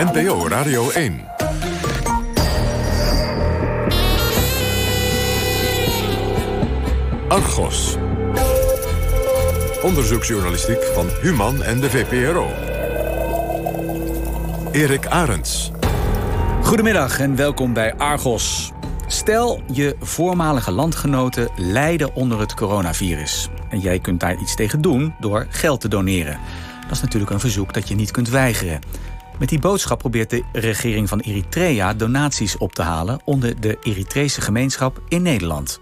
NPO Radio 1. Argos. Onderzoeksjournalistiek van Human en de VPRO. Erik Arends. Goedemiddag en welkom bij Argos. Stel, je voormalige landgenoten lijden onder het coronavirus. En jij kunt daar iets tegen doen door geld te doneren. Dat is natuurlijk een verzoek dat je niet kunt weigeren. Met die boodschap probeert de regering van Eritrea donaties op te halen onder de Eritrese gemeenschap in Nederland.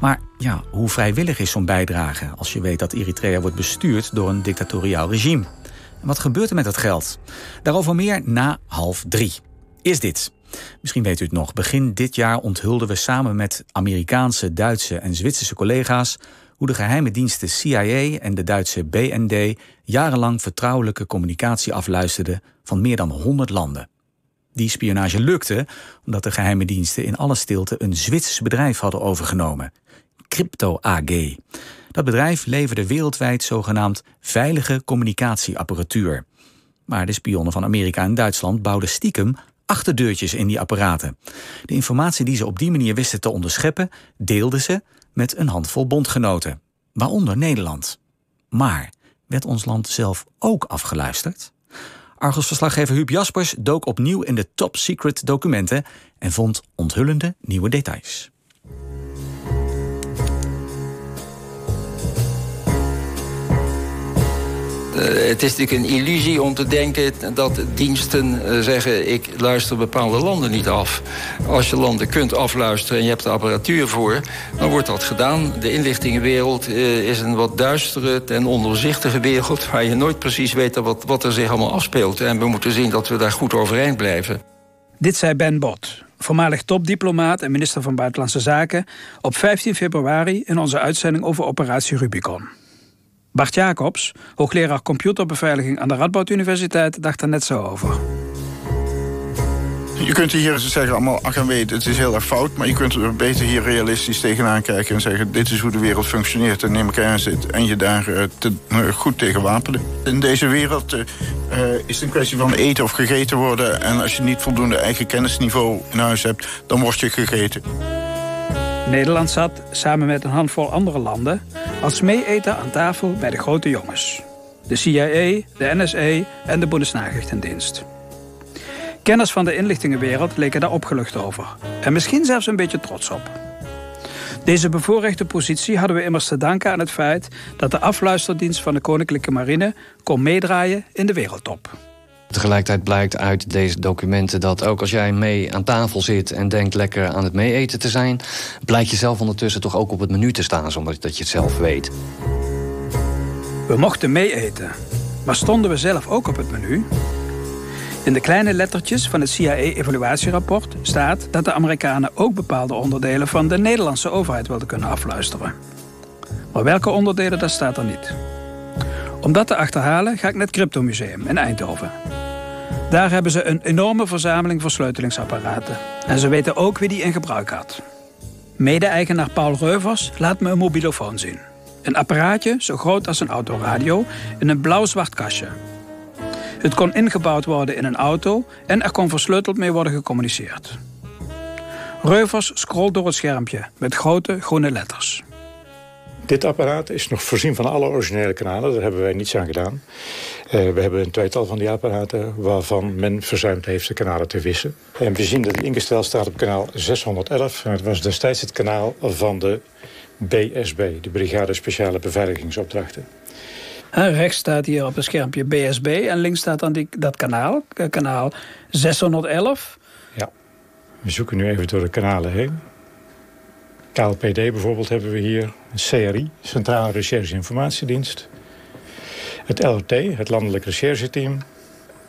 Maar ja, hoe vrijwillig is zo'n bijdrage als je weet dat Eritrea wordt bestuurd door een dictatoriaal regime? En wat gebeurt er met dat geld? Daarover meer na half drie. Is dit. Misschien weet u het nog. Begin dit jaar onthulden we samen met Amerikaanse, Duitse en Zwitserse collega's hoe de geheime diensten CIA en de Duitse BND jarenlang vertrouwelijke communicatie afluisterden van meer dan 100 landen. Die spionage lukte omdat de geheime diensten in alle stilte een Zwitsers bedrijf hadden overgenomen, Crypto AG. Dat bedrijf leverde wereldwijd zogenaamd veilige communicatieapparatuur. Maar de spionnen van Amerika en Duitsland bouwden stiekem achterdeurtjes in die apparaten. De informatie die ze op die manier wisten te onderscheppen, deelden ze met een handvol bondgenoten, waaronder Nederland. Maar werd ons land zelf ook afgeluisterd? Argos-verslaggever Huub Jaspers dook opnieuw in de top-secret documenten en vond onthullende nieuwe details. Het is natuurlijk een illusie om te denken dat diensten eh, zeggen... ik luister bepaalde landen niet af. Als je landen kunt afluisteren en je hebt de apparatuur voor... dan wordt dat gedaan. De inlichtingenwereld eh, is een wat duistere en ondoorzichtige wereld... waar je nooit precies weet wat, wat er zich allemaal afspeelt. En we moeten zien dat we daar goed overeind blijven. Dit zei Ben Bot, voormalig topdiplomaat en minister van Buitenlandse Zaken... op 15 februari in onze uitzending over operatie Rubicon. Bart Jacobs, hoogleraar computerbeveiliging aan de Radboud Universiteit, dacht er net zo over. Je kunt hier zeggen allemaal, ach en weet, het is heel erg fout... maar je kunt er beter hier realistisch tegenaan kijken en zeggen... dit is hoe de wereld functioneert en neem elkaar zit... en je daar te, uh, goed tegen wapenen. In deze wereld uh, is het een kwestie van eten of gegeten worden... en als je niet voldoende eigen kennisniveau in huis hebt, dan word je gegeten. Nederland zat, samen met een handvol andere landen... als mee-eter aan tafel bij de grote jongens. De CIA, de NSA en de Bundesnachrichtendienst. Kenners van de inlichtingenwereld leken daar opgelucht over. En misschien zelfs een beetje trots op. Deze bevoorrechte positie hadden we immers te danken aan het feit... dat de afluisterdienst van de Koninklijke Marine kon meedraaien in de wereldtop. Tegelijkertijd blijkt uit deze documenten dat ook als jij mee aan tafel zit en denkt lekker aan het meeeten te zijn, blijkt je zelf ondertussen toch ook op het menu te staan zonder dat je het zelf weet. We mochten meeeten, maar stonden we zelf ook op het menu? In de kleine lettertjes van het CIA-evaluatierapport staat dat de Amerikanen ook bepaalde onderdelen van de Nederlandse overheid wilden kunnen afluisteren. Maar welke onderdelen, dat staat er niet. Om dat te achterhalen ga ik naar het Cryptomuseum in Eindhoven. Daar hebben ze een enorme verzameling versleutelingsapparaten. En ze weten ook wie die in gebruik had. Mede-eigenaar Paul Reuvers laat me een mobilofoon zien. Een apparaatje zo groot als een autoradio in een blauw-zwart kastje. Het kon ingebouwd worden in een auto en er kon versleuteld mee worden gecommuniceerd. Reuvers scrolt door het schermpje met grote groene letters. Dit apparaat is nog voorzien van alle originele kanalen. Daar hebben wij niets aan gedaan. Uh, we hebben een tweetal van die apparaten... waarvan men verzuimd heeft de kanalen te wissen. En we zien dat die ingesteld staat op kanaal 611. En het was destijds het kanaal van de BSB. De Brigade Speciale Beveiligingsopdrachten. En rechts staat hier op het schermpje BSB. En links staat dan die, dat kanaal, eh, kanaal 611. Ja, we zoeken nu even door de kanalen heen. KLPD bijvoorbeeld hebben we hier. CRI, Centrale Recherche Informatiedienst. Het LRT, het Landelijk Rechercheteam.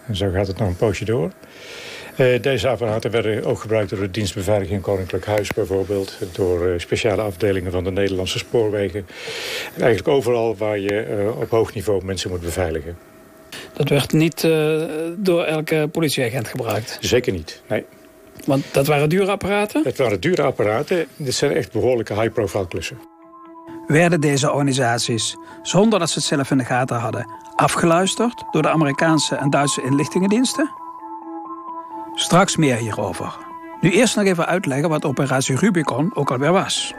En zo gaat het nog een poosje door. Uh, deze apparaten werden ook gebruikt door de dienstbeveiliging Koninklijk Huis bijvoorbeeld. Door uh, speciale afdelingen van de Nederlandse spoorwegen. Eigenlijk overal waar je uh, op hoog niveau mensen moet beveiligen. Dat werd niet door elke politieagent gebruikt? Zeker niet, nee. Want dat waren dure apparaten? Het waren dure apparaten. Dit zijn echt behoorlijke high-profile klussen. Werden deze organisaties, zonder dat ze het zelf in de gaten hadden... afgeluisterd door de Amerikaanse en Duitse inlichtingendiensten? Straks meer hierover. Nu eerst nog even uitleggen wat operatie Rubicon ook alweer was.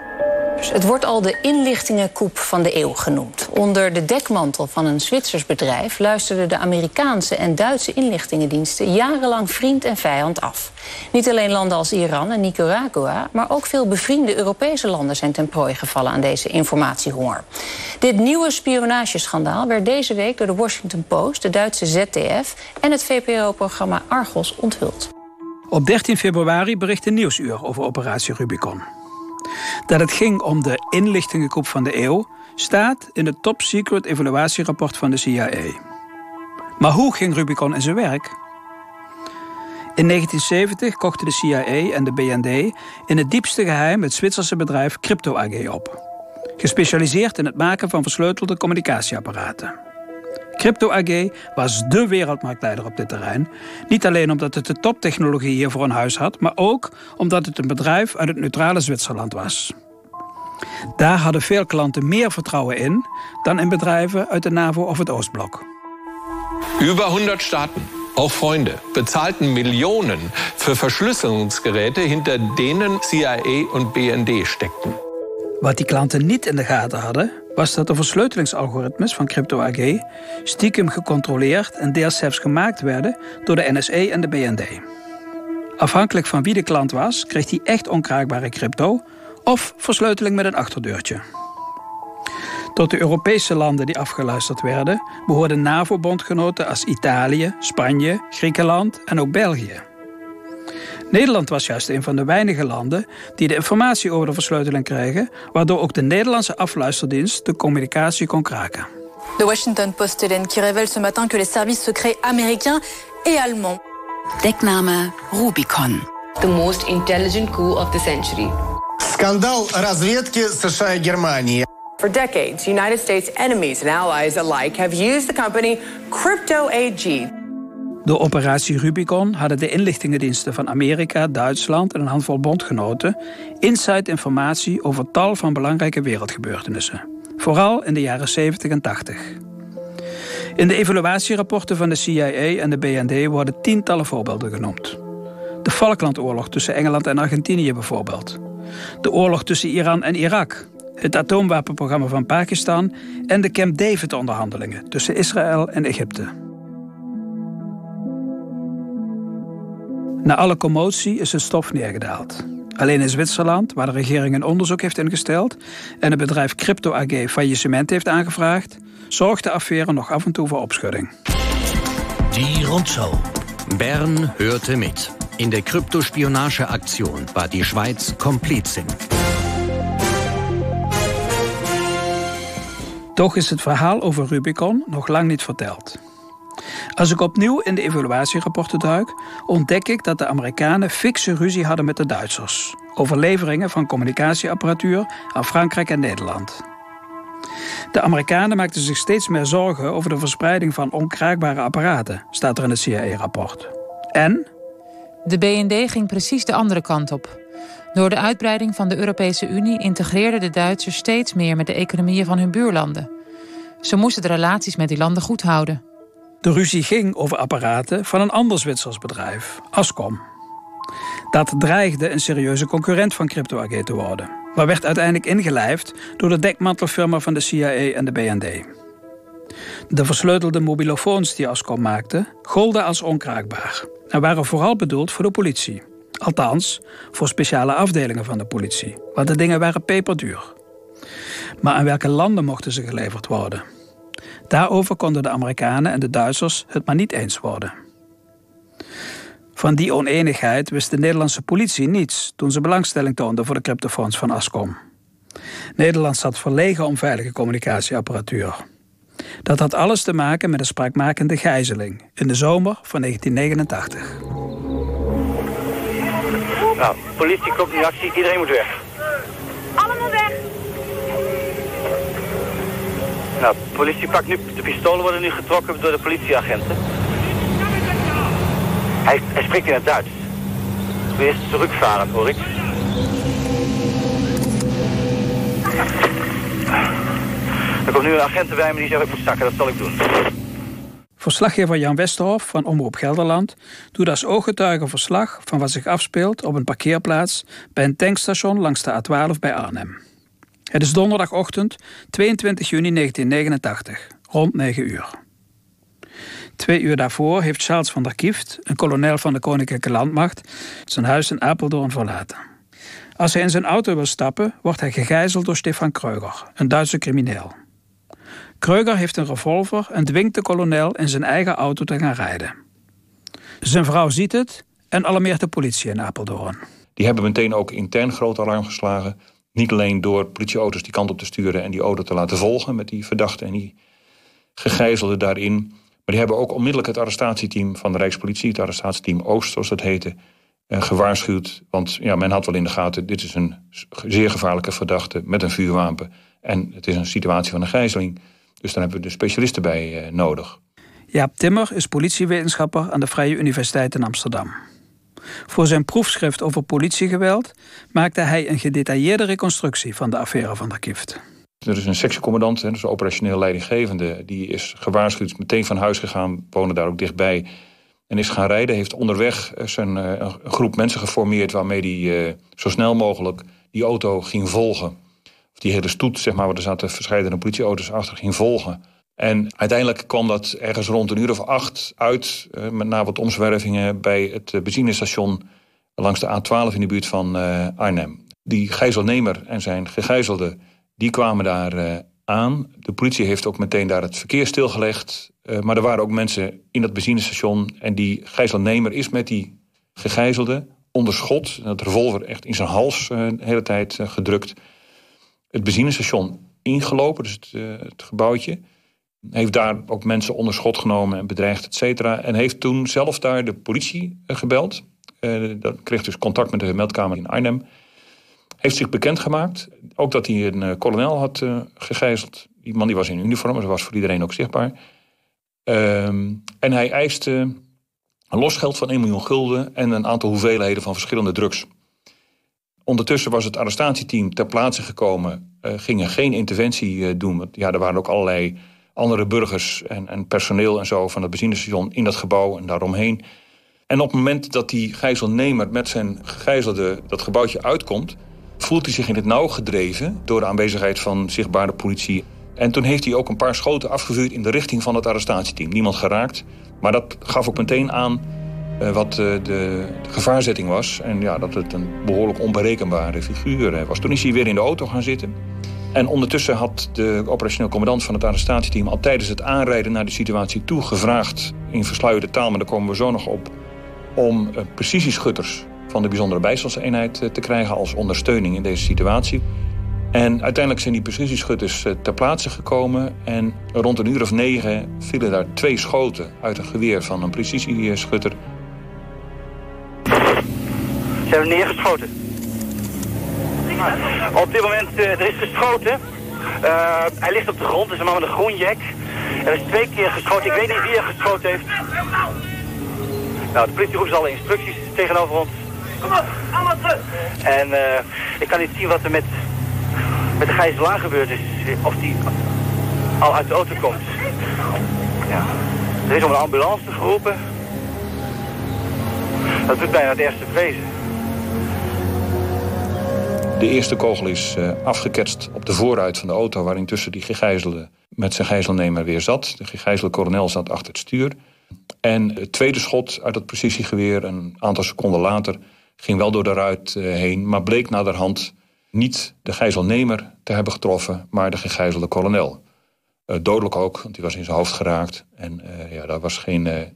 Het wordt al de inlichtingenkoep van de eeuw genoemd. Onder de dekmantel van een Zwitsers bedrijf luisterden de Amerikaanse en Duitse inlichtingendiensten jarenlang vriend en vijand af. Niet alleen landen als Iran en Nicaragua, maar ook veel bevriende Europese landen zijn ten prooi gevallen aan deze informatiehonger. Dit nieuwe spionageschandaal werd deze week door de Washington Post, de Duitse ZDF en het VPRO-programma Argos onthuld. Op 13 februari bericht een nieuwsuur over operatie Rubicon. Dat het ging om de inlichtingengroep van de eeuw staat in het top secret evaluatierapport van de CIA. Maar hoe ging Rubicon in zijn werk? In 1970 kochten de CIA en de BND in het diepste geheim het Zwitserse bedrijf Crypto AG op. Gespecialiseerd in het maken van versleutelde communicatieapparaten. Crypto AG was dé wereldmarktleider op dit terrein. Niet alleen omdat het de toptechnologie hier voor een huis had, maar ook omdat het een bedrijf uit het neutrale Zwitserland was. Daar hadden veel klanten meer vertrouwen in dan in bedrijven uit de NAVO of het Oostblok. Über 100 Staaten, auch Freunde, bezahlten Millionen für Verschlüsselungsgeräte, hinter denen CIA und BND steckten. Wat die klanten niet in de gaten hadden, was dat de versleutelingsalgoritmes van Crypto AG stiekem gecontroleerd en deels zelfs gemaakt werden door de NSE en de BND. Afhankelijk van wie de klant was, kreeg hij echt onkraakbare crypto of versleuteling met een achterdeurtje. Tot de Europese landen die afgeluisterd werden, behoorden NAVO-bondgenoten als Italië, Spanje, Griekenland en ook België. Nederland was juist een van de weinige landen die de informatie over de versleuteling kregen, waardoor ook de Nederlandse afluisterdienst de communicatie kon kraken. De Washington Post Hélène qui révèle ce matin que les services secrets américains et allemands. Dekname Rubicon. The most intelligent coup of the century. Скандал разведки США и Германии. For decades, United States enemies and allies alike have used the company Crypto AG door operatie Rubicon hadden de inlichtingendiensten van Amerika, Duitsland en een handvol bondgenoten inside-informatie over tal van belangrijke wereldgebeurtenissen. Vooral in de jaren 70 en 80. In de evaluatierapporten van de CIA en de BND worden tientallen voorbeelden genoemd. De Falklandoorlog tussen Engeland en Argentinië bijvoorbeeld. De oorlog tussen Iran en Irak. Het atoomwapenprogramma van Pakistan en de Camp David-onderhandelingen tussen Israël en Egypte. Na alle commotie is het stof neergedaald. Alleen in Zwitserland, waar de regering een onderzoek heeft ingesteld en het bedrijf Crypto AG faillissement heeft aangevraagd, zorgt de affaire nog af en toe voor opschudding. Die Rundschau. Bern hörte mit. In der Kryptospionageaktion war die Schweiz Komplizin. Toch is het verhaal over Rubicon nog lang niet verteld. Als ik opnieuw in de evaluatierapporten duik, ontdek ik dat de Amerikanen fikse ruzie hadden met de Duitsers over leveringen van communicatieapparatuur aan Frankrijk en Nederland. De Amerikanen maakten zich steeds meer zorgen over de verspreiding van onkraakbare apparaten, staat er in het CIA-rapport. En? De BND ging precies de andere kant op. Door de uitbreiding van de Europese Unie integreerden de Duitsers steeds meer met de economieën van hun buurlanden. Ze moesten de relaties met die landen goed houden. De ruzie ging over apparaten van een ander Zwitsers bedrijf, Ascom. Dat dreigde een serieuze concurrent van Crypto AG te worden, maar werd uiteindelijk ingelijfd door de dekmantelfirma van de CIA en de BND. De versleutelde mobilofoons die Ascom maakte, golden als onkraakbaar en waren vooral bedoeld voor de politie. Althans, voor speciale afdelingen van de politie, want de dingen waren peperduur. Maar aan welke landen mochten ze geleverd worden? Daarover konden de Amerikanen en de Duitsers het maar niet eens worden. Van die oneenigheid wist de Nederlandse politie niets toen ze belangstelling toonde voor de cryptofoons van Ascom. Nederland zat verlegen om veilige communicatieapparatuur. Dat had alles te maken met een spraakmakende gijzeling in de zomer van 1989. Nou, politie komt in actie, iedereen moet weg. Allemaal weg! Nou, de politie pakt nu, de pistolen worden nu getrokken door de politieagenten. Hij, spreekt in het Duits. Wil eerst terugvaren, hoor ik. Er komt nu een agent bij me die zegt ik moet zakken, dat zal ik doen. Verslaggever Jan Westerhof van Omroep Gelderland doet als ooggetuige verslag van wat zich afspeelt op een parkeerplaats bij een tankstation langs de A12 bij Arnhem. Het is donderdagochtend 22 juni 1989, rond 9 uur. Twee uur daarvoor heeft Charles van der Kieft, een kolonel van de Koninklijke Landmacht, zijn huis in Apeldoorn verlaten. Als hij in zijn auto wil stappen, wordt hij gegijzeld door Stefan Kreuger, een Duitse crimineel. Kreuger heeft een revolver en dwingt de kolonel in zijn eigen auto te gaan rijden. Zijn vrouw ziet het en alarmeert de politie in Apeldoorn. Die hebben meteen ook intern groot alarm geslagen. Niet alleen door politieauto's die kant op te sturen en die auto te laten volgen met die verdachte en die gegijzelden daarin. Maar die hebben ook onmiddellijk het arrestatieteam van de Rijkspolitie, het arrestatieteam Oost, zoals dat heette, eh, gewaarschuwd. Want ja, men had wel in de gaten, dit is een zeer gevaarlijke verdachte met een vuurwapen. En het is een situatie van een gijzeling. Dus dan hebben we de specialisten bij uh, nodig. Jaap Timmer is politiewetenschapper aan de Vrije Universiteit in Amsterdam. Voor zijn proefschrift over politiegeweld maakte hij een gedetailleerde reconstructie van de affaire van der Kift. Er is een sectiecommandant, dus een operationeel leidinggevende, die is gewaarschuwd, meteen van huis gegaan, wonen daar ook dichtbij. En is gaan rijden, heeft onderweg zijn, uh, een groep mensen geformeerd waarmee hij uh, zo snel mogelijk die auto ging volgen die hele stoet, zeg maar, waar er zaten verschillende politieauto's achter, ging volgen. En uiteindelijk kwam dat ergens rond een uur of acht uit, uh, met na wat omzwervingen bij het uh, benzinestation langs de A12 in de buurt van uh, Arnhem. Die gijzelnemer en zijn gegijzelde, die kwamen daar aan. De politie heeft ook meteen daar het verkeer stilgelegd. maar er waren ook mensen in dat benzinestation en die gijzelnemer is met die gegijzelde onder schot, dat revolver echt in zijn hals de hele tijd gedrukt het benzinestation ingelopen, dus het, het gebouwtje. Heeft daar ook mensen onder schot genomen en bedreigd, et cetera. En heeft toen zelf daar de politie uh, gebeld. Uh, dat kreeg dus contact met de meldkamer in Arnhem. Heeft zich bekendgemaakt. Ook dat hij een kolonel had gegijzeld. Die man die was in uniform, dat was voor iedereen ook zichtbaar. Ehm, en hij eiste losgeld van 1 miljoen gulden en een aantal hoeveelheden van verschillende drugs. Ondertussen was het arrestatieteam ter plaatse gekomen, uh, gingen geen interventie uh, doen. Want ja, er waren ook allerlei andere burgers en, en, personeel en zo van het benzinestation in dat gebouw en daaromheen. En op het moment dat die gijzelnemer met zijn gegijzelde dat gebouwtje uitkomt, voelt hij zich in het nauw gedreven door de aanwezigheid van zichtbare politie. En toen heeft hij ook een paar schoten afgevuurd in de richting van het arrestatieteam. Niemand geraakt, maar dat gaf ook meteen aan uh, wat uh, de, de, gevaarzetting was. En ja, dat het een behoorlijk onberekenbare figuur was. Toen is hij weer in de auto gaan zitten. En ondertussen had de operationeel commandant van het arrestatieteam... al tijdens het aanrijden naar de situatie toe gevraagd... in versluierde taal, maar daar komen we zo nog op... om precisieschutters van de bijzondere bijstandseenheid te krijgen... als ondersteuning in deze situatie. En uiteindelijk zijn die precisieschutters ter plaatse gekomen. En rond een uur of negen vielen daar twee schoten uit een geweer van een precisieschutter ze hebben neergeschoten. Op dit moment, uh, er is geschoten. Uh, hij ligt op de grond, is een man met een groen jack. Er is twee keer geschoten, ik weet niet wie er geschoten heeft. Nou, de politie roept alle instructies tegenover ons. Kom op, allemaal terug! En uh, ik kan niet zien wat er met, met de gijzelaar gebeurd is. Of die al uit de auto komt. Ja. Er is om een ambulance geroepen. Dat doet bijna het eerste vrezen. De eerste kogel is uh, afgeketst op de voorruit van de auto... waar intussen die gegijzelde met zijn gijzelnemer weer zat. De gegijzelde kolonel zat achter het stuur. En het tweede schot uit het precisiegeweer, een aantal seconden later... ging wel door de ruit uh, heen, maar bleek naderhand niet de gijzelnemer te hebben getroffen... maar de gegijzelde kolonel. Uh, dodelijk ook, want die was in zijn hoofd geraakt. En ja, daar was geen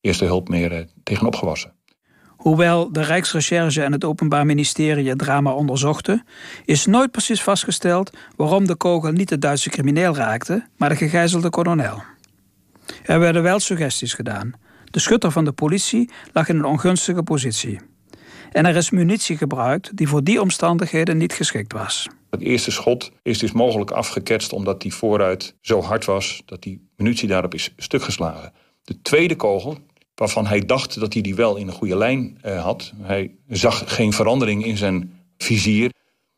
eerste hulp meer tegen opgewassen. Hoewel de Rijksrecherche en het Openbaar Ministerie het drama onderzochten, is nooit precies vastgesteld waarom de kogel niet de Duitse crimineel raakte, maar de gegijzelde kolonel. Er werden wel suggesties gedaan. De schutter van de politie lag in een ongunstige positie. En er is munitie gebruikt die voor die omstandigheden niet geschikt was. Het eerste schot is dus mogelijk afgeketst omdat die vooruit zo hard was dat die munitie daarop is stuk geslagen. De tweede kogel, waarvan hij dacht dat hij die wel in een goede lijn uh, had. Hij zag geen verandering in zijn vizier.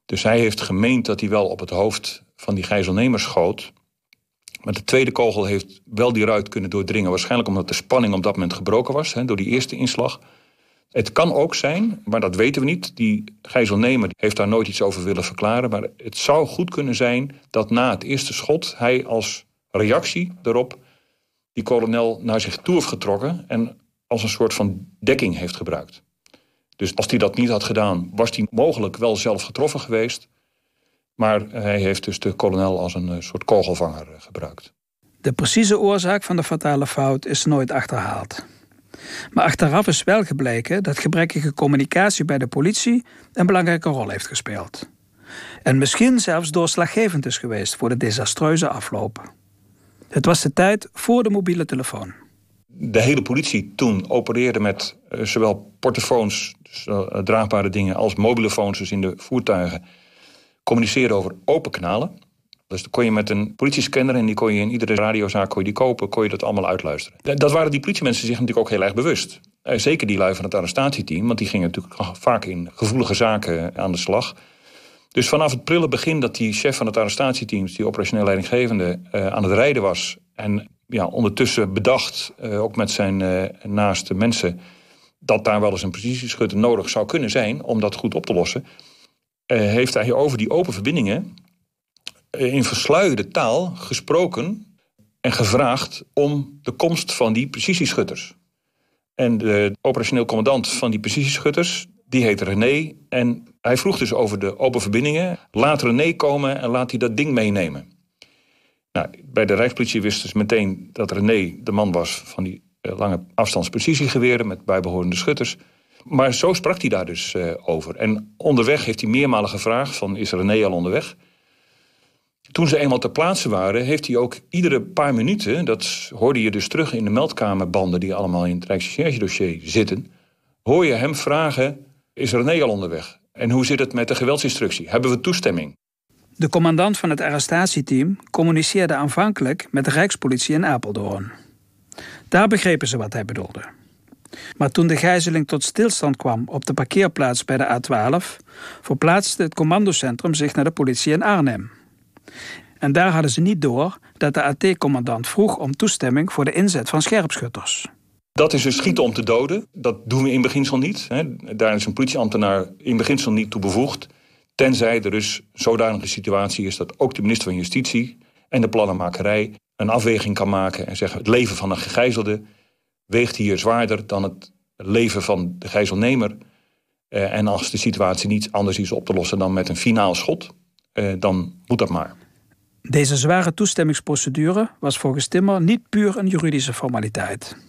Dus hij heeft gemeend dat hij wel op het hoofd van die gijzelnemer schoot. Maar de tweede kogel heeft wel die ruit kunnen doordringen. Waarschijnlijk omdat de spanning op dat moment gebroken was hè, door die eerste inslag. Het kan ook zijn, maar dat weten we niet. Die gijzelnemer heeft daar nooit iets over willen verklaren. Maar het zou goed kunnen zijn dat na het eerste schot hij als reactie erop die kolonel naar zich toe heeft getrokken en als een soort van dekking heeft gebruikt. Dus als hij dat niet had gedaan, was hij mogelijk wel zelf getroffen geweest. Maar hij heeft dus de kolonel als een eh, soort kogelvanger eh, gebruikt. De precieze oorzaak van de fatale fout is nooit achterhaald. Maar achteraf is wel gebleken dat gebrekkige communicatie bij de politie een belangrijke rol heeft gespeeld. En misschien zelfs doorslaggevend is geweest voor de desastreuze afloop. Het was de tijd voor de mobiele telefoon. De hele politie toen opereerde met uh, zowel portofoons, dus, uh, draagbare dingen, als mobielefoons dus in de voertuigen. Communiceren over open kanalen. Dus dan kon je met een politiescanner en die kon je in iedere radiozaak kon je die kopen, kon je dat allemaal uitluisteren. Dat waren die politiemensen zich natuurlijk ook heel erg bewust. Uh, zeker die lui van het arrestatieteam, want die gingen natuurlijk vaak in gevoelige zaken aan de slag. Dus vanaf het prille begin dat die chef van het arrestatieteam, die operationeel leidinggevende, uh, aan het rijden was. En ja, ondertussen bedacht, uh, ook met zijn uh, naaste mensen, dat daar wel eens een precisieschutter nodig zou kunnen zijn om dat goed op te lossen. heeft hij over die open verbindingen in versluierde taal gesproken en gevraagd om de komst van die precisieschutters. En de operationeel commandant van die precisieschutters, die heet René. En hij vroeg dus over de open verbindingen. Laat René komen en laat hij dat ding meenemen. Nou, bij de Rijkspolitie wist dus meteen dat René de man was van die uh, lange afstandsprecisiegeweren met bijbehorende schutters. Maar zo sprak hij daar dus uh, over. En onderweg heeft hij meermalen gevraagd van is René al onderweg? Toen ze eenmaal ter plaatse waren, heeft hij ook iedere paar minuten... dat hoorde je dus terug in de meldkamerbanden... die allemaal in het Rijksrecherche-dossier zitten... hoor je hem vragen, is René al onderweg? En hoe zit het met de geweldsinstructie? Hebben we toestemming? De commandant van het arrestatieteam communiceerde aanvankelijk met de Rijkspolitie in Apeldoorn. Daar begrepen ze wat hij bedoelde. Maar toen de gijzeling tot stilstand kwam op de parkeerplaats bij de A12, verplaatste het commandocentrum zich naar de politie in Arnhem. En daar hadden ze niet door dat de AT-commandant vroeg om toestemming voor de inzet van scherpschutters. Dat is dus schieten om te doden. Dat doen we in beginsel niet. Daar is een politieambtenaar in beginsel niet toe bevoegd. Tenzij er dus zodanige situatie is dat ook de minister van Justitie en de plannenmakerij een afweging kan maken en zeggen: het leven van een gegijzelde weegt hier zwaarder dan het leven van de gijzelnemer. En als de situatie niet anders is op te lossen dan met een finaal schot, dan moet dat maar. Deze zware toestemmingsprocedure was volgens Timmer niet puur een juridische formaliteit.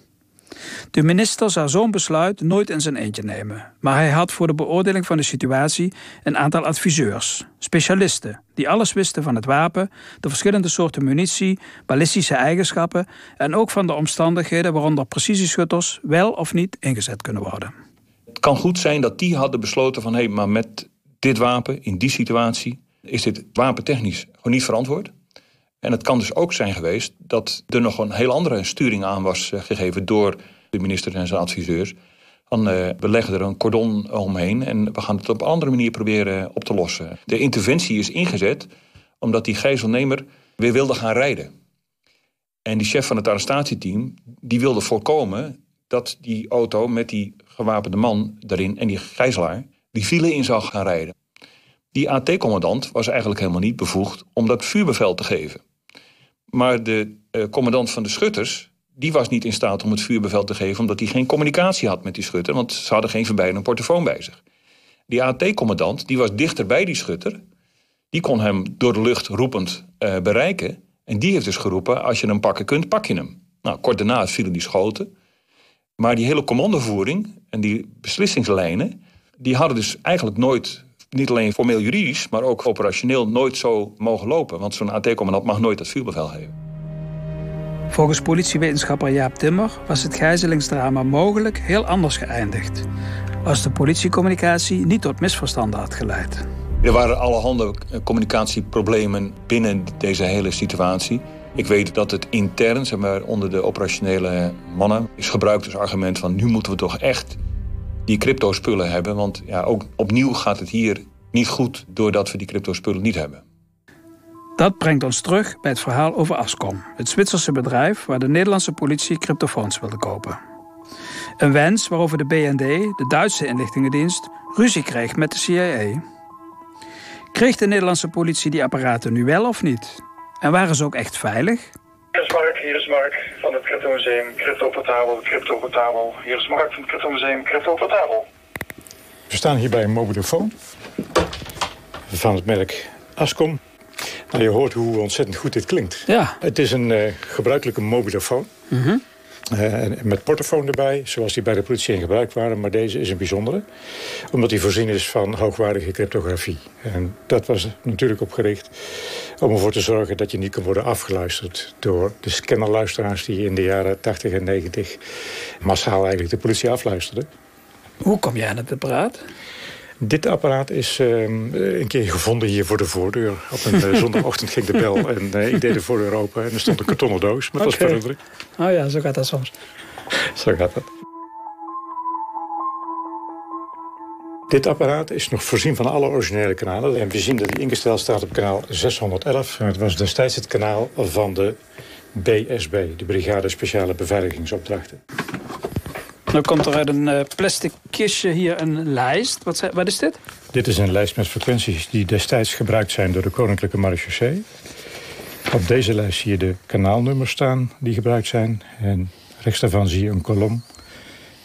De minister zou zo'n besluit nooit in zijn eentje nemen, maar hij had voor de beoordeling van de situatie een aantal adviseurs, specialisten, die alles wisten van het wapen, de verschillende soorten munitie, ballistische eigenschappen en ook van de omstandigheden waaronder precisieschutters wel of niet ingezet kunnen worden. Het kan goed zijn dat die hadden besloten van hé, hey, maar met dit wapen in die situatie is dit wapentechnisch gewoon niet verantwoord. En het kan dus ook zijn geweest dat er nog een heel andere sturing aan was gegeven door de minister en zijn adviseurs. Dan uh, we leggen er een cordon omheen en we gaan het op een andere manier proberen op te lossen. De interventie is ingezet omdat die gijzelnemer weer wilde gaan rijden. En die chef van het arrestatieteam die wilde voorkomen dat die auto met die gewapende man erin en die gijzelaar die file in zou gaan rijden. Die AT-commandant was eigenlijk helemaal niet bevoegd om dat vuurbevel te geven. Maar de uh, commandant van de schutters, die was niet in staat om het vuurbevel te geven... omdat hij geen communicatie had met die schutter... want ze hadden geen verbeidende portofoon bij zich. Die AT-commandant, die was dichter bij die schutter... die kon hem door de lucht roepend uh, bereiken... en die heeft dus geroepen, als je hem pakken kunt, pak je hem. Nou, kort daarna vielen die schoten. Maar die hele commandovoering en die beslissingslijnen... die hadden dus eigenlijk nooit niet alleen formeel juridisch, maar ook operationeel nooit zo mogen lopen. Want zo'n AT-commandant mag nooit dat vuurbevel geven. Volgens politiewetenschapper Jaap Timmer was het gijzelingsdrama mogelijk heel anders geëindigd. Als de politiecommunicatie niet tot misverstanden had geleid. Er waren allerhande communicatieproblemen binnen deze hele situatie. Ik weet dat het intern, zeg maar, onder de operationele mannen, is gebruikt als argument van nu moeten we toch echt die crypto-spullen hebben. Want ja, ook opnieuw gaat het hier niet goed doordat we die crypto-spullen niet hebben. Dat brengt ons terug bij het verhaal over Ascom, het Zwitserse bedrijf waar de Nederlandse politie cryptofoons wilde kopen. Een wens waarover de BND, de Duitse inlichtingendienst, ruzie kreeg met de CIA. Kreeg de Nederlandse politie die apparaten nu wel of niet? En waren ze ook echt veilig? Hier is Mark, hier is Mark van het Crypto Museum, Crypto Portabel, Crypto Portabel. Hier is Mark van het Crypto Museum, Crypto Portabel. We staan hier bij een mobielefoon van het merk Ascom. Nou, je hoort hoe ontzettend goed dit klinkt. Ja. Het is een uh, gebruikelijke mobielefoon. Mhm. Uh, met portofoon erbij, zoals die bij de politie in gebruik waren. Maar deze is een bijzondere, omdat die voorzien is van hoogwaardige cryptografie. En dat was natuurlijk opgericht om ervoor te zorgen dat je niet kan worden afgeluisterd... door de scannerluisteraars die in de jaren 80 en 90 massaal eigenlijk de politie afluisterden. Hoe kom jij aan het apparaat? Dit apparaat is uh, een keer gevonden hier voor de voordeur. Op een uh, zondagochtend ging de bel en uh, ik deed de voordeur open... en er stond een kartonnen doos met okay. spullen Oh ja, zo gaat dat soms. Zo gaat dat. Dit apparaat is nog voorzien van alle originele kanalen. En we zien dat hij ingesteld staat op kanaal 611. Het was destijds het kanaal van de BSB, de Brigade Speciale Beveiligingsopdrachten. Nu komt er uit een uh, plastic kistje hier een lijst. Wat, wat, is dit? Dit is een lijst met frequenties die destijds gebruikt zijn door de Koninklijke Marechaussee. Op deze lijst zie je de kanaalnummers staan die gebruikt zijn. En rechts daarvan zie je een kolom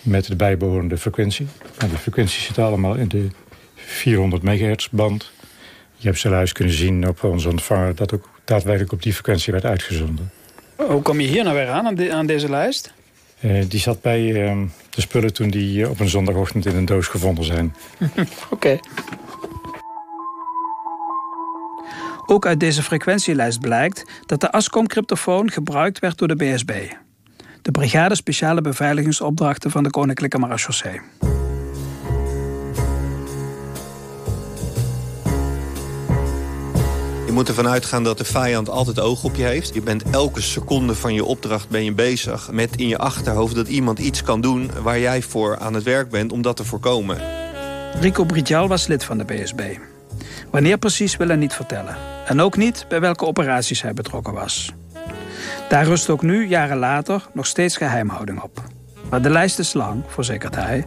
met de bijbehorende frequentie. En die frequenties zitten allemaal in de 400 megahertz band. Je hebt zojuist kunnen zien op onze ontvanger dat ook daadwerkelijk op die frequentie werd uitgezonden. Hoe kom je hier nou weer aan, aan, de, aan deze lijst? Uh, die zat bij uh, de spullen toen die uh, op een zondagochtend in een doos gevonden zijn. Oké. Ook uit deze frequentielijst blijkt dat de Ascom-cryptofoon gebruikt werd door de BSB. De Brigade Speciale Beveiligingsopdrachten van de Koninklijke Marechaussee. Je moet ervan uitgaan dat de vijand altijd oog op je heeft. Je bent elke seconde van je opdracht ben je bezig met in je achterhoofd... dat iemand iets kan doen waar jij voor aan het werk bent om dat te voorkomen. Rico Bridjal was lid van de BSB. Wanneer precies wil hij niet vertellen. En ook niet bij welke operaties hij betrokken was. Daar rust ook nu, jaren later, nog steeds geheimhouding op. Maar de lijst is lang, verzekert hij.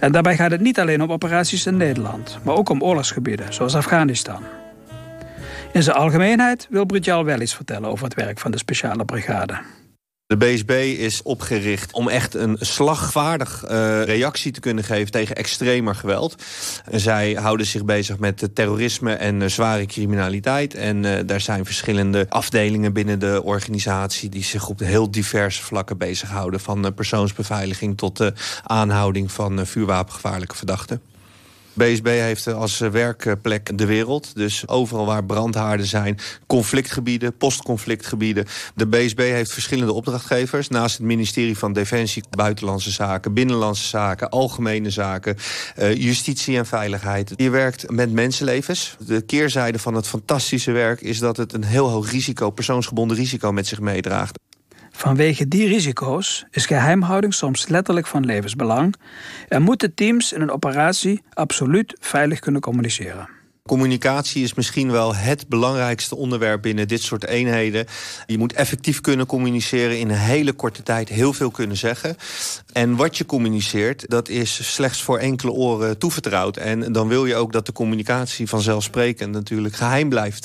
En daarbij gaat het niet alleen om operaties in Nederland... maar ook om oorlogsgebieden, zoals Afghanistan. In zijn algemeenheid wil Bridjal wel iets vertellen over het werk van de speciale brigade. De BSB is opgericht om echt een slagvaardig uh, reactie te kunnen geven tegen extremer geweld. Zij houden zich bezig met terrorisme en uh, zware criminaliteit. En uh, daar zijn verschillende afdelingen binnen de organisatie die zich op heel diverse vlakken bezighouden. Van persoonsbeveiliging tot de aanhouding van vuurwapengevaarlijke verdachten. BSB heeft als werkplek de wereld. Dus overal waar brandhaarden zijn, conflictgebieden, postconflictgebieden. De BSB heeft verschillende opdrachtgevers. Naast het ministerie van Defensie, Buitenlandse Zaken, Binnenlandse Zaken, Algemene Zaken, uh, Justitie en Veiligheid. Je werkt met mensenlevens. De keerzijde van het fantastische werk is dat het een heel hoog risico, persoonsgebonden risico met zich meedraagt. Vanwege die risico's is geheimhouding soms letterlijk van levensbelang en moeten teams in een operatie absoluut veilig kunnen communiceren. Communicatie is misschien wel het belangrijkste onderwerp binnen dit soort eenheden. Je moet effectief kunnen communiceren in een hele korte tijd, heel veel kunnen zeggen. En wat je communiceert, dat is slechts voor enkele oren toevertrouwd. En dan wil je ook dat de communicatie vanzelfsprekend natuurlijk geheim blijft.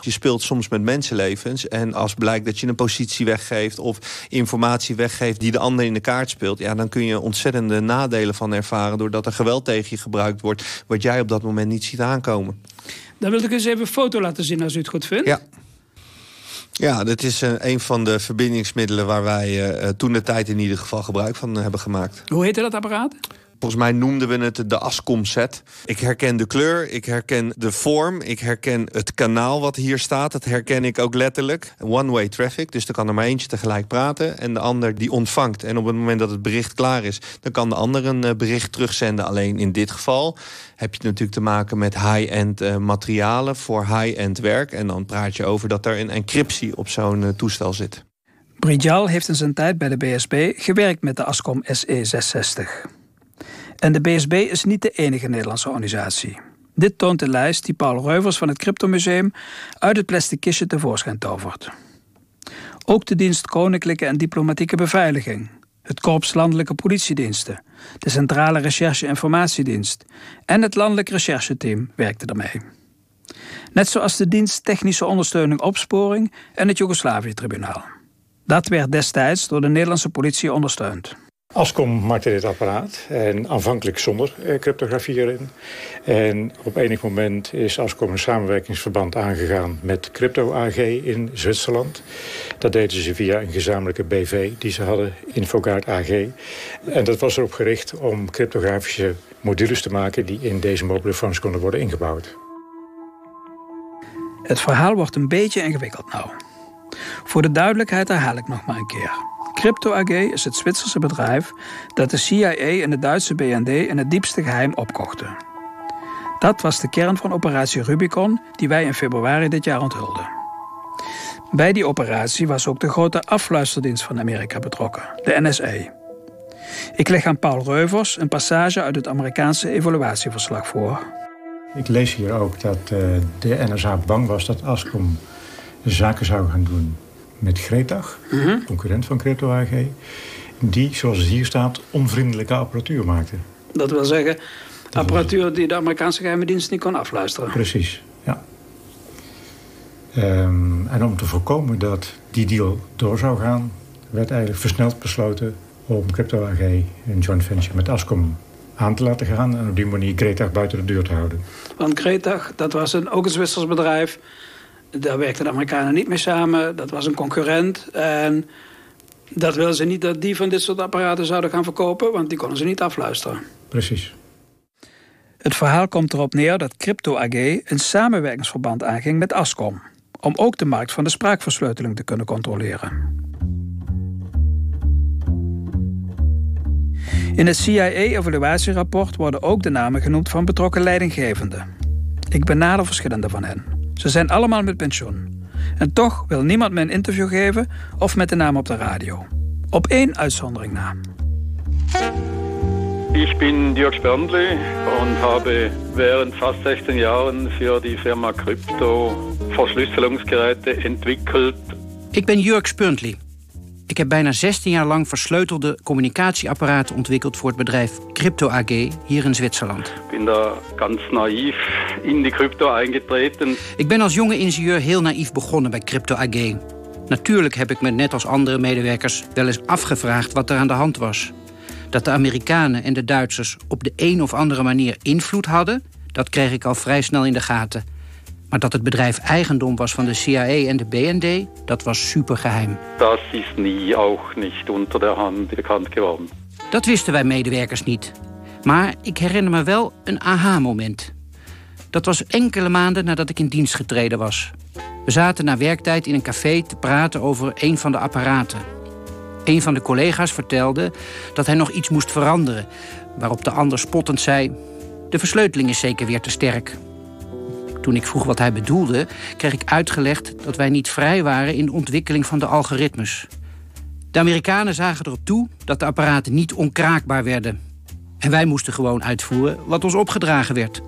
Je speelt soms met mensenlevens. En als blijkt dat je een positie weggeeft of informatie weggeeft die de ander in de kaart speelt, ja, dan kun je ontzettende nadelen van ervaren doordat er geweld tegen je gebruikt wordt, wat jij op dat moment niet ziet aankomen. Dan wil ik eens even een foto laten zien als u het goed vindt. Ja. Ja, dat is uh, een van de verbindingsmiddelen waar wij uh, toen de tijd in ieder geval gebruik van hebben gemaakt. Hoe heette dat apparaat? Volgens mij noemden we het de Ascom set. Ik herken de kleur, ik herken de vorm, ik herken het kanaal wat hier staat. Dat herken ik ook letterlijk. One-way traffic, dus er kan er maar eentje tegelijk praten... en de ander die ontvangt. En op het moment dat het bericht klaar is... dan kan de ander een bericht terugzenden. Alleen in dit geval heb je natuurlijk te maken met high-end uh, materialen... voor high-end werk. En dan praat je over dat er een encryptie op zo'n uh, toestel zit. Bridjal heeft in zijn tijd bij de BSB gewerkt met de Ascom SE660. En de BSB is niet de enige Nederlandse organisatie. Dit toont de lijst die Paul Reuvers van het Cryptomuseum uit het plastic kistje tevoorschijn tovert. Ook de dienst Koninklijke en Diplomatieke Beveiliging, het Korps Landelijke Politiediensten, de Centrale Recherche Informatiedienst en het Landelijk Rechercheteam werkten ermee. Net zoals de dienst Technische Ondersteuning Opsporing en het Joegoslavië-tribunaal. Dat werd destijds door de Nederlandse politie ondersteund. Ascom maakte dit apparaat en aanvankelijk zonder eh, cryptografie erin. En op enig moment is Ascom een samenwerkingsverband aangegaan met Crypto AG in Zwitserland. Dat deden ze via een gezamenlijke BV die ze hadden, Infoguard AG. En dat was erop gericht om cryptografische modules te maken die in deze mobielefoons konden worden ingebouwd. Het verhaal wordt een beetje ingewikkeld nou. Voor de duidelijkheid herhaal ik nog maar een keer. Crypto AG is het Zwitserse bedrijf dat de CIA en de Duitse BND in het diepste geheim opkochten. Dat was de kern van operatie Rubicon die wij in februari dit jaar onthulden. Bij die operatie was ook de grote afluisterdienst van Amerika betrokken, de NSA. Ik leg aan Paul Reuvers een passage uit het Amerikaanse evaluatieverslag voor. Ik lees hier ook dat uh, de NSA bang was dat Ascom zaken zou gaan doen met Gretag, Mhm. concurrent van Crypto AG... die, zoals het hier staat, onvriendelijke apparatuur maakte. Dat wil zeggen, apparatuur die de Amerikaanse geheime dienst niet kon afluisteren. Precies, ja. Ehm, en om te voorkomen dat die deal door zou gaan... werd eigenlijk versneld besloten om Crypto AG een joint venture met Ascom aan te laten gaan... en op die manier Gretag buiten de deur te houden. Want Gretag, dat was een, ook een Zwitsers bedrijf. Daar werkten de Amerikanen niet mee samen. Dat was een concurrent. En dat wilden ze niet dat die van dit soort apparaten zouden gaan verkopen... want die konden ze niet afluisteren. Precies. Het verhaal komt erop neer dat Crypto AG een samenwerkingsverband aanging met Ascom... om ook de markt van de spraakversleuteling te kunnen controleren. In het CIA-evaluatierapport worden ook de namen genoemd van betrokken leidinggevenden. Ik benader verschillende van hen. Ze zijn allemaal met pensioen. En toch wil niemand me een interview geven of met de naam op de radio. Op één uitzondering na. Ich bin Dirk Sperndli und habe während fast 16 Jahren für die Firma Crypto Verschlüsselungsgeräte entwickelt. Ik ben Jurk Spuntli. Ik heb bijna 16 jaar lang versleutelde communicatieapparaten ontwikkeld voor het bedrijf Crypto AG hier in Zwitserland. Bin da ganz naiv in die Crypto eingetreten. Ik ben als jonge ingenieur heel naïef begonnen bij Crypto AG. Natuurlijk heb ik me net als andere medewerkers wel eens afgevraagd wat er aan de hand was. Dat de Amerikanen en de Duitsers op de een of andere manier invloed hadden, dat kreeg ik al vrij snel in de gaten. Maar dat het bedrijf eigendom was van de CIA en de BND, dat was supergeheim. Das ist nie auch nicht unter der Hand bekannt geworden. Dat wisten wij medewerkers niet. Maar ik herinner me wel een aha-moment. Dat was enkele maanden nadat ik in dienst getreden was. We zaten na werktijd in een café te praten over een van de apparaten. Een van de collega's vertelde dat hij nog iets moest veranderen, waarop de ander spottend zei: De versleuteling is zeker weer te sterk. Toen ik vroeg wat hij bedoelde, kreeg ik uitgelegd dat wij niet vrij waren in de ontwikkeling van de algoritmes. De Amerikanen zagen erop toe dat de apparaten niet onkraakbaar werden. En wij moesten gewoon uitvoeren wat ons opgedragen werd.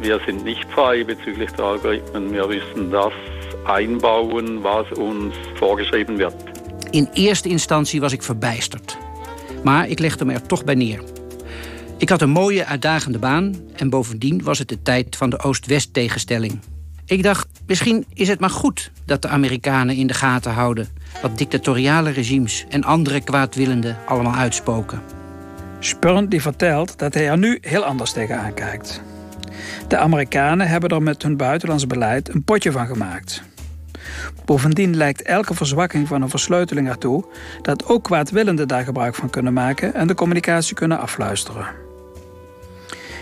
Wir sind nicht frei bezüglich der Algorithmen. Wir müssen das einbauen, was uns vorgeschrieben wird. In eerste instantie was ik verbijsterd. Maar ik legde me er toch bij neer. Ik had een mooie, uitdagende baan en bovendien was het de tijd van de Oost-West tegenstelling. Ik dacht, misschien is het maar goed dat de Amerikanen in de gaten houden... wat dictatoriale regimes en andere kwaadwillenden allemaal uitspoken. Spurn die vertelt dat hij er nu heel anders tegenaan kijkt. De Amerikanen hebben er met hun buitenlands beleid een potje van gemaakt. Bovendien lijkt elke verzwakking van een versleuteling ertoe dat ook kwaadwillenden daar gebruik van kunnen maken en de communicatie kunnen afluisteren.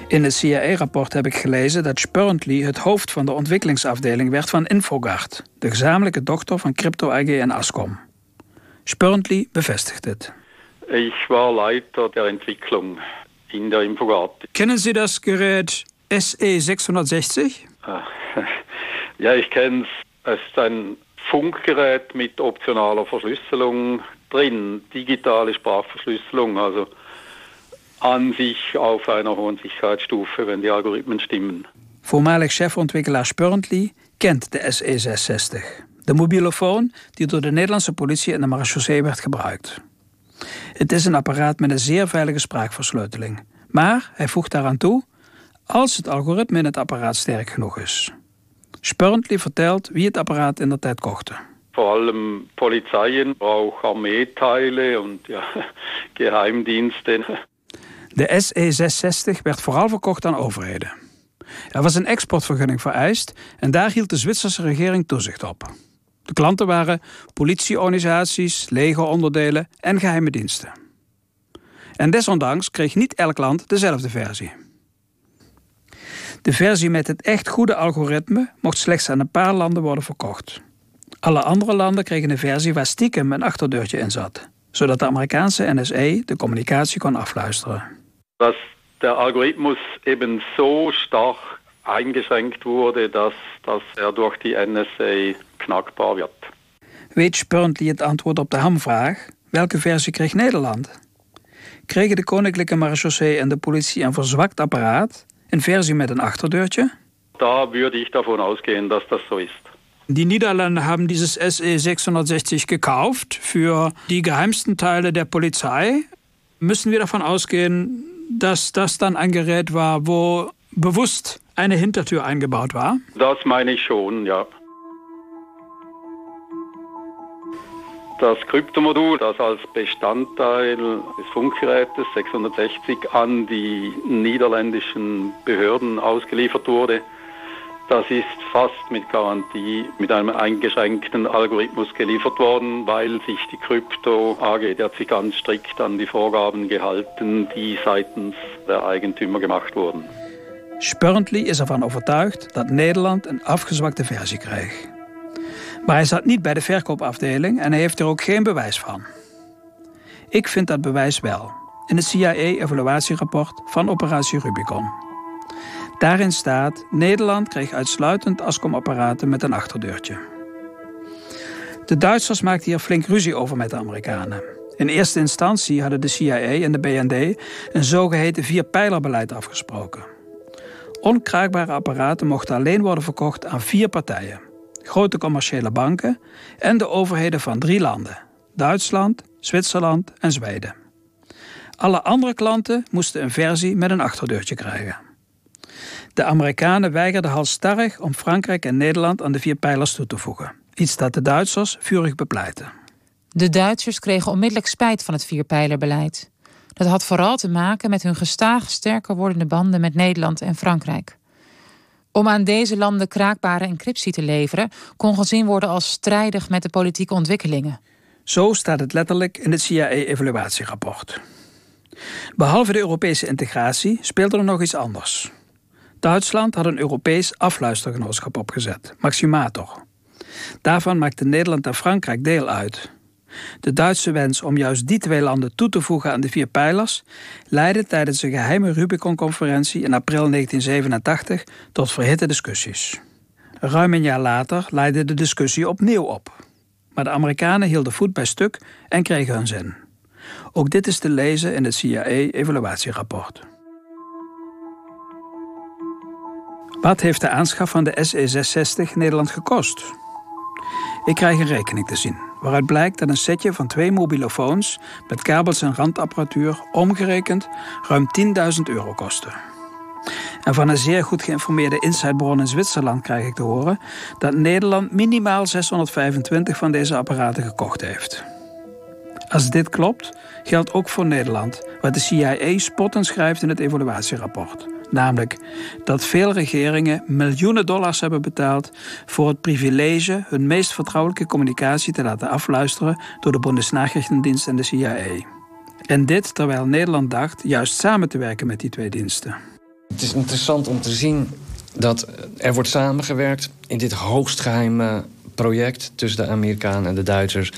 In het CIA-rapport heb ik gelezen dat Spurntly het hoofd van de ontwikkelingsafdeling werd van Infogard, de gezamenlijke dochter van Crypto AG en Ascom. Spurntly bevestigt het. Ich war Leiter der Entwicklung in der Infogard. Kennen Sie das Gerät SE660? Ja, ich kenne es. Es ist ein Funkgerät mit optionaler Verschlüsselung drin, digitale Sprachverschlüsselung, also an sich auf einer hohen Sicherheitsstufe, wenn die Algorithmen stimmen. Voormalig chefontwikkelaar Spurntly kent de SE660. De mobielofoon die door de Nederlandse politie in de marechaussee werd gebruikt. Het is een apparaat met een zeer veilige spraakversleuteling. Maar hij voegt daaraan toe als het algoritme in het apparaat sterk genoeg is. Spurntly vertelt wie het apparaat in de tijd kochte. Vor allem Polizeien, auch Armeeteile und ja, Geheimdiensten. De SE660 werd vooral verkocht aan overheden. Er was een exportvergunning vereist en daar hield de Zwitserse regering toezicht op. De klanten waren politieorganisaties, legeronderdelen en geheime diensten. En desondanks kreeg niet elk land dezelfde versie. De versie met het echt goede algoritme mocht slechts aan een paar landen worden verkocht. Alle andere landen kregen een versie waar stiekem een achterdeurtje in zat, zodat de Amerikaanse NSA de communicatie kon afluisteren. Dass der Algorithmus eben so stark eingeschränkt wurde, dass, dass er durch die NSA knackbar wird. Weet Spurntly het antwoord op de hamvraag? Welke versie kreeg Nederland? Kregen de Koninklijke Marechaussee en de politie een verzwakt apparaat? Een versie met een achterdeurtje? Da würde ich davon ausgehen, dass das so ist. Die Niederlande haben dieses SE 660 gekauft für die geheimsten Teile der Polizei. Müssen wir davon ausgehen, dass das dann ein Gerät war, wo bewusst eine Hintertür eingebaut war? Das meine ich schon, ja. Das Kryptomodul, das als Bestandteil des Funkgerätes 660 an die niederländischen Behörden ausgeliefert wurde, das ist fast mit Garantie mit einem eingeschränkten Algorithmus geliefert worden, weil sich die Krypto AG, die hat sich ganz strikt an die Vorgaben gehalten, die seitens der Eigentümer gemacht wurden. Spurntly is ervan overtuigd dat Nederland een afgezwakte versie kreeg. Maar hij zat niet bij de verkoopafdeling en hij heeft er ook geen bewijs van. Ik vind dat bewijs wel. In het CIA-evaluatierapport van Operatie Rubicon. Daarin staat: Nederland kreeg uitsluitend Ascom-apparaten met een achterdeurtje. De Duitsers maakten hier flink ruzie over met de Amerikanen. In eerste instantie hadden de CIA en de BND een zogeheten vierpijlerbeleid afgesproken. Onkraakbare apparaten mochten alleen worden verkocht aan vier partijen: grote commerciële banken en de overheden van drie landen: Duitsland, Zwitserland en Zweden. Alle andere klanten moesten een versie met een achterdeurtje krijgen. De Amerikanen weigerden halstarrig om Frankrijk en Nederland aan de vier pijlers toe te voegen. Iets dat de Duitsers vurig bepleiten. De Duitsers kregen onmiddellijk spijt van het vierpijlerbeleid. Dat had vooral te maken met hun gestaag sterker wordende banden met Nederland en Frankrijk. Om aan deze landen kraakbare encryptie te leveren, kon gezien worden als strijdig met de politieke ontwikkelingen. Zo staat het letterlijk in het CIA-evaluatierapport. Behalve de Europese integratie speelde er nog iets anders. Duitsland had een Europees afluistergenootschap opgezet, Maximator. Daarvan maakte Nederland en Frankrijk deel uit. De Duitse wens om juist die twee landen toe te voegen aan de vier pijlers leidde tijdens een geheime Rubicon-conferentie in april 1987 tot verhitte discussies. Ruim een jaar later leidde de discussie opnieuw op. Maar de Amerikanen hielden voet bij stuk en kregen hun zin. Ook dit is te lezen in het CIA-evaluatierapport. Wat heeft de aanschaf van de SE660 Nederland gekost? Ik krijg een rekening te zien, waaruit blijkt dat een setje van twee mobilofoons met kabels en randapparatuur omgerekend ruim 10.000 euro kostte. En van een zeer goed geïnformeerde insidebron in Zwitserland krijg ik te horen dat Nederland minimaal 625 van deze apparaten gekocht heeft. Als dit klopt, geldt ook voor Nederland, wat de CIA spottend schrijft in het evaluatierapport. Namelijk dat veel regeringen miljoenen dollars hebben betaald voor het privilege hun meest vertrouwelijke communicatie te laten afluisteren door de Bundesnachrichtendienst en de CIA. En dit terwijl Nederland dacht juist samen te werken met die twee diensten. Het is interessant om te zien dat er wordt samengewerkt in dit hoogst geheime project tussen de Amerikanen en de Duitsers.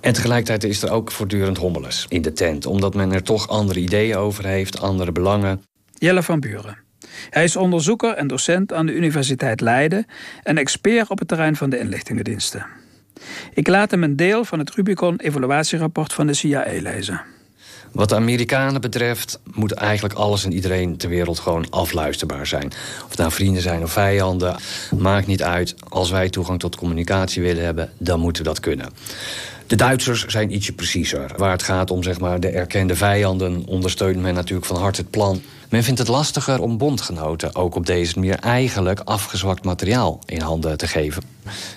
En tegelijkertijd is er ook voortdurend hommeles in de tent, omdat men er toch andere ideeën over heeft, andere belangen. Jelle van Buren. Hij is onderzoeker en docent aan de Universiteit Leiden en expert op het terrein van de inlichtingendiensten. Ik laat hem een deel van het Rubicon-evaluatierapport van de CIA lezen. Wat de Amerikanen betreft moet eigenlijk alles en iedereen ter wereld gewoon afluisterbaar zijn. Of nou vrienden zijn of vijanden, maakt niet uit. Als wij toegang tot communicatie willen hebben, dan moeten we dat kunnen. De Duitsers zijn ietsje preciezer. Waar het gaat om zeg maar, de erkende vijanden ondersteunt men natuurlijk van harte het plan. Men vindt het lastiger om bondgenoten ook op deze manier eigenlijk afgezwakt materiaal in handen te geven.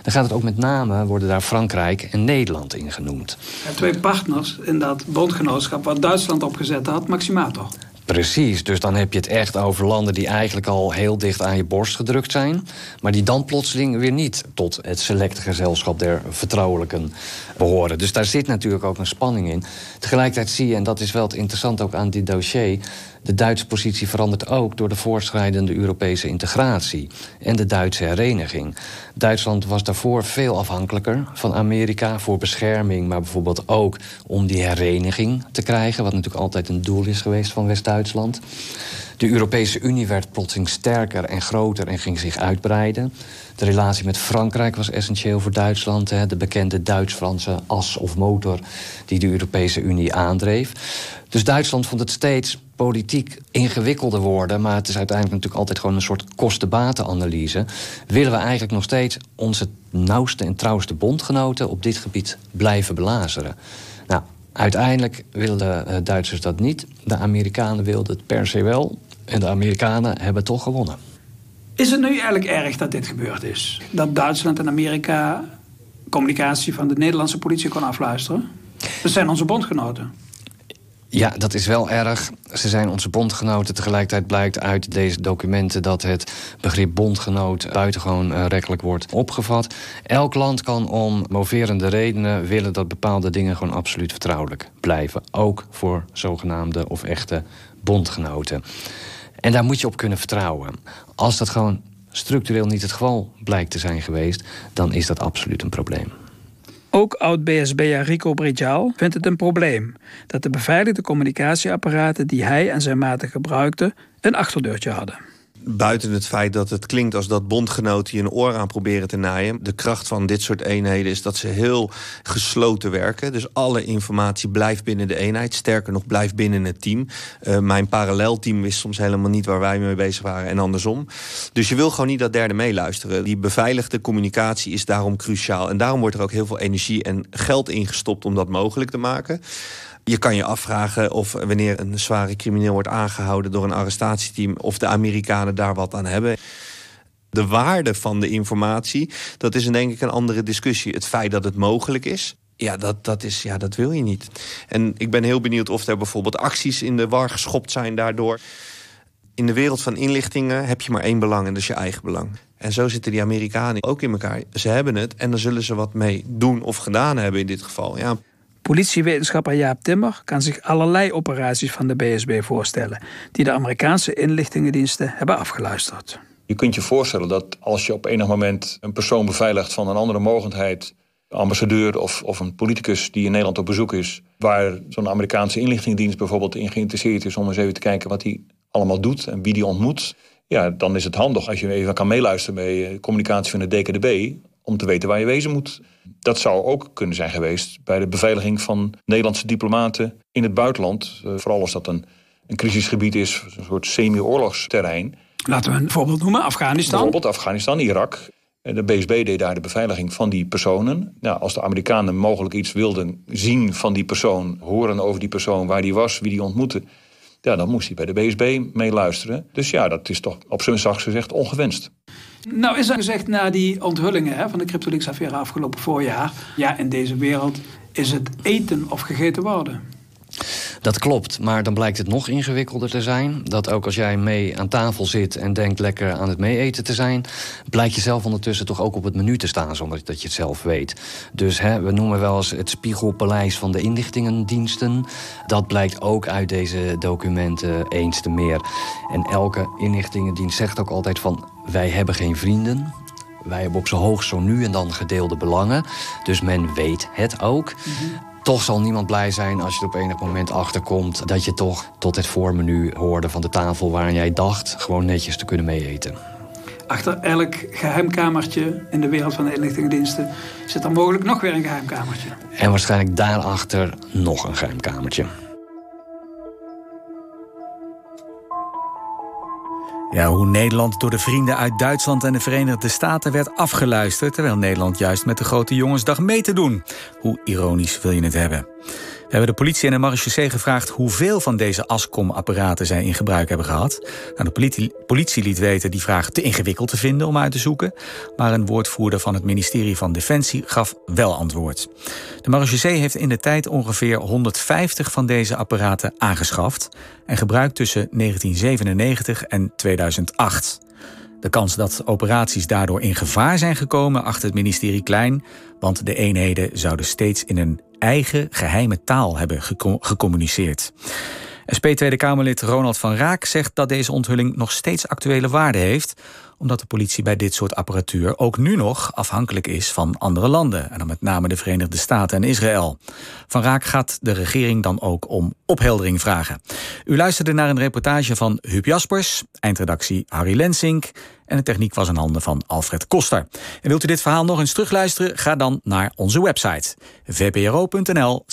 Dan gaat het ook met name, worden daar Frankrijk en Nederland in genoemd. Twee partners in dat bondgenootschap wat Duitsland opgezet had, Maximator. Precies, dus dan heb je het echt over landen die eigenlijk al heel dicht aan je borst gedrukt zijn. Maar die dan plotseling weer niet tot het selecte gezelschap der vertrouwelijken behoren. Dus daar zit natuurlijk ook een spanning in. Tegelijkertijd zie je, en dat is wel het interessant ook aan dit dossier. De Duitse positie verandert ook door de voortschrijdende Europese integratie en de Duitse hereniging. Duitsland was daarvoor veel afhankelijker van Amerika voor bescherming, maar bijvoorbeeld ook om die hereniging te krijgen, wat natuurlijk altijd een doel is geweest van West-Duitsland. De Europese Unie werd plotseling sterker en groter en ging zich uitbreiden. De relatie met Frankrijk was essentieel voor Duitsland. Hè, de bekende Duits-Franse as of motor die de Europese Unie aandreef. Dus Duitsland vond het steeds politiek ingewikkelder worden... maar het is uiteindelijk natuurlijk altijd gewoon een soort kosten-baten-analyse. Willen we eigenlijk nog steeds onze nauwste en trouwste bondgenoten... op dit gebied blijven belazeren? Nou, uiteindelijk willen de eh, Duitsers dat niet. De Amerikanen wilden het per se wel. En de Amerikanen hebben toch gewonnen. Is het nu eigenlijk erg dat dit gebeurd is? Dat Duitsland en Amerika communicatie van de Nederlandse politie kon afluisteren? Dat zijn onze bondgenoten. Ja, dat is wel erg. Ze zijn onze bondgenoten. Tegelijkertijd blijkt uit deze documenten dat het begrip bondgenoot buitengewoon uh, rekkelijk wordt opgevat. Elk land kan om moverende redenen willen dat bepaalde dingen gewoon absoluut vertrouwelijk blijven. Ook voor zogenaamde of echte bondgenoten. En daar moet je op kunnen vertrouwen. Als dat gewoon structureel niet het geval blijkt te zijn geweest, dan is dat absoluut een probleem. Ook oud-BSB'er Rico Brijal vindt het een probleem dat de beveiligde communicatieapparaten die hij en zijn maten gebruikten een achterdeurtje hadden buiten het feit dat het klinkt als dat bondgenoten je een oor aan proberen te naaien. De kracht van dit soort eenheden is dat ze heel gesloten werken. Dus alle informatie blijft binnen de eenheid. Sterker nog, blijft binnen het team. Uh, mijn parallelteam wist soms helemaal niet waar wij mee bezig waren en andersom. Dus je wil gewoon niet dat derde meeluisteren. Die beveiligde communicatie is daarom cruciaal. En daarom wordt er ook heel veel energie en geld ingestopt om dat mogelijk te maken. Je kan je afvragen of wanneer een zware crimineel wordt aangehouden door een arrestatieteam, of de Amerikanen daar wat aan hebben. De waarde van de informatie, dat is denk ik een andere discussie. Het feit dat het mogelijk is, ja dat, dat is, ja, dat wil je niet. En ik ben heel benieuwd of er bijvoorbeeld acties in de war geschopt zijn daardoor. In de wereld van inlichtingen heb je maar één belang en dat is je eigen belang. En zo zitten die Amerikanen ook in elkaar. Ze hebben het en dan zullen ze wat mee doen of gedaan hebben in dit geval. Ja. Politiewetenschapper Jaap Timmer kan zich allerlei operaties van de BSB voorstellen, die de Amerikaanse inlichtingendiensten hebben afgeluisterd. Je kunt je voorstellen dat als je op enig moment een persoon beveiligt van een andere mogendheid, ambassadeur of, of een politicus die in Nederland op bezoek is, waar zo'n Amerikaanse inlichtingendienst bijvoorbeeld in geïnteresseerd is om eens even te kijken wat hij allemaal doet en wie die ontmoet, ja, dan is het handig als je even kan meeluisteren bij communicatie van de DKDB om te weten waar je wezen moet. Dat zou ook kunnen zijn geweest bij de beveiliging van Nederlandse diplomaten in het buitenland. Uh, vooral als dat een, een crisisgebied is, een soort semi-oorlogsterrein. Laten we een voorbeeld noemen, Afghanistan. Bijvoorbeeld Afghanistan, Irak. De BSB deed daar de beveiliging van die personen. Nou, als de Amerikanen mogelijk iets wilden zien van die persoon, horen over die persoon, waar die was, wie die ontmoette, ja, dan moest hij bij de BSB meeluisteren. Dus ja, dat is toch op zijn zachtst gezegd ongewenst. Nou is er gezegd na die onthullingen hè, van de CryptoLeaks-affaire afgelopen voorjaar... ja, in deze wereld is het eten of gegeten worden. Dat klopt, maar dan blijkt het nog ingewikkelder te zijn. Dat ook als jij mee aan tafel zit en denkt lekker aan het meeeten te zijn... blijkt je zelf ondertussen toch ook op het menu te staan... zonder dat je het zelf weet. Dus hè, we noemen wel eens het spiegelpaleis van de inlichtingendiensten. Dat blijkt ook uit deze documenten eens te meer. En elke inlichtingendienst zegt ook altijd van... wij hebben geen vrienden, wij hebben op zo hoog zo nu en dan gedeelde belangen. Dus men weet het ook. Mhm. Toch zal niemand blij zijn als je er op enig moment achterkomt... dat je toch tot het voormenu hoorde van de tafel waaraan jij dacht... gewoon netjes te kunnen meeeten. Achter elk geheimkamertje in de wereld van de inlichtingendiensten... zit er mogelijk nog weer een geheimkamertje. En waarschijnlijk daarachter nog een geheimkamertje. Ja, hoe Nederland door de vrienden uit Duitsland en de Verenigde Staten werd afgeluisterd... terwijl Nederland juist met de grote jongensdag mee te doen. Hoe ironisch wil je het hebben? Hebben de politie en de marechaussee gevraagd... hoeveel van deze ASCOM-apparaten zij in gebruik hebben gehad. Nou, de politie liet weten die vraag te ingewikkeld te vinden om uit te zoeken. Maar een woordvoerder van het ministerie van Defensie gaf wel antwoord. De marechaussee heeft in de tijd ongeveer 150 van deze apparaten aangeschaft... en gebruikt tussen 1997 en 2008. De kans dat operaties daardoor in gevaar zijn gekomen achter het ministerie klein, want de eenheden zouden steeds in een eigen geheime taal hebben gecommuniceerd. SP Tweede Kamerlid Ronald van Raak zegt dat deze onthulling nog steeds actuele waarde heeft, omdat de politie bij dit soort apparatuur ook nu nog afhankelijk is van andere landen, en dan met name de Verenigde Staten en Israël. Van Raak gaat de regering dan ook om opheldering vragen. U luisterde naar een reportage van Huub Jaspers, eindredactie Harry Lensink en de techniek was in handen van Alfred Koster. En wilt u dit verhaal nog eens terugluisteren? Ga dan naar onze website vpro.nl/argos.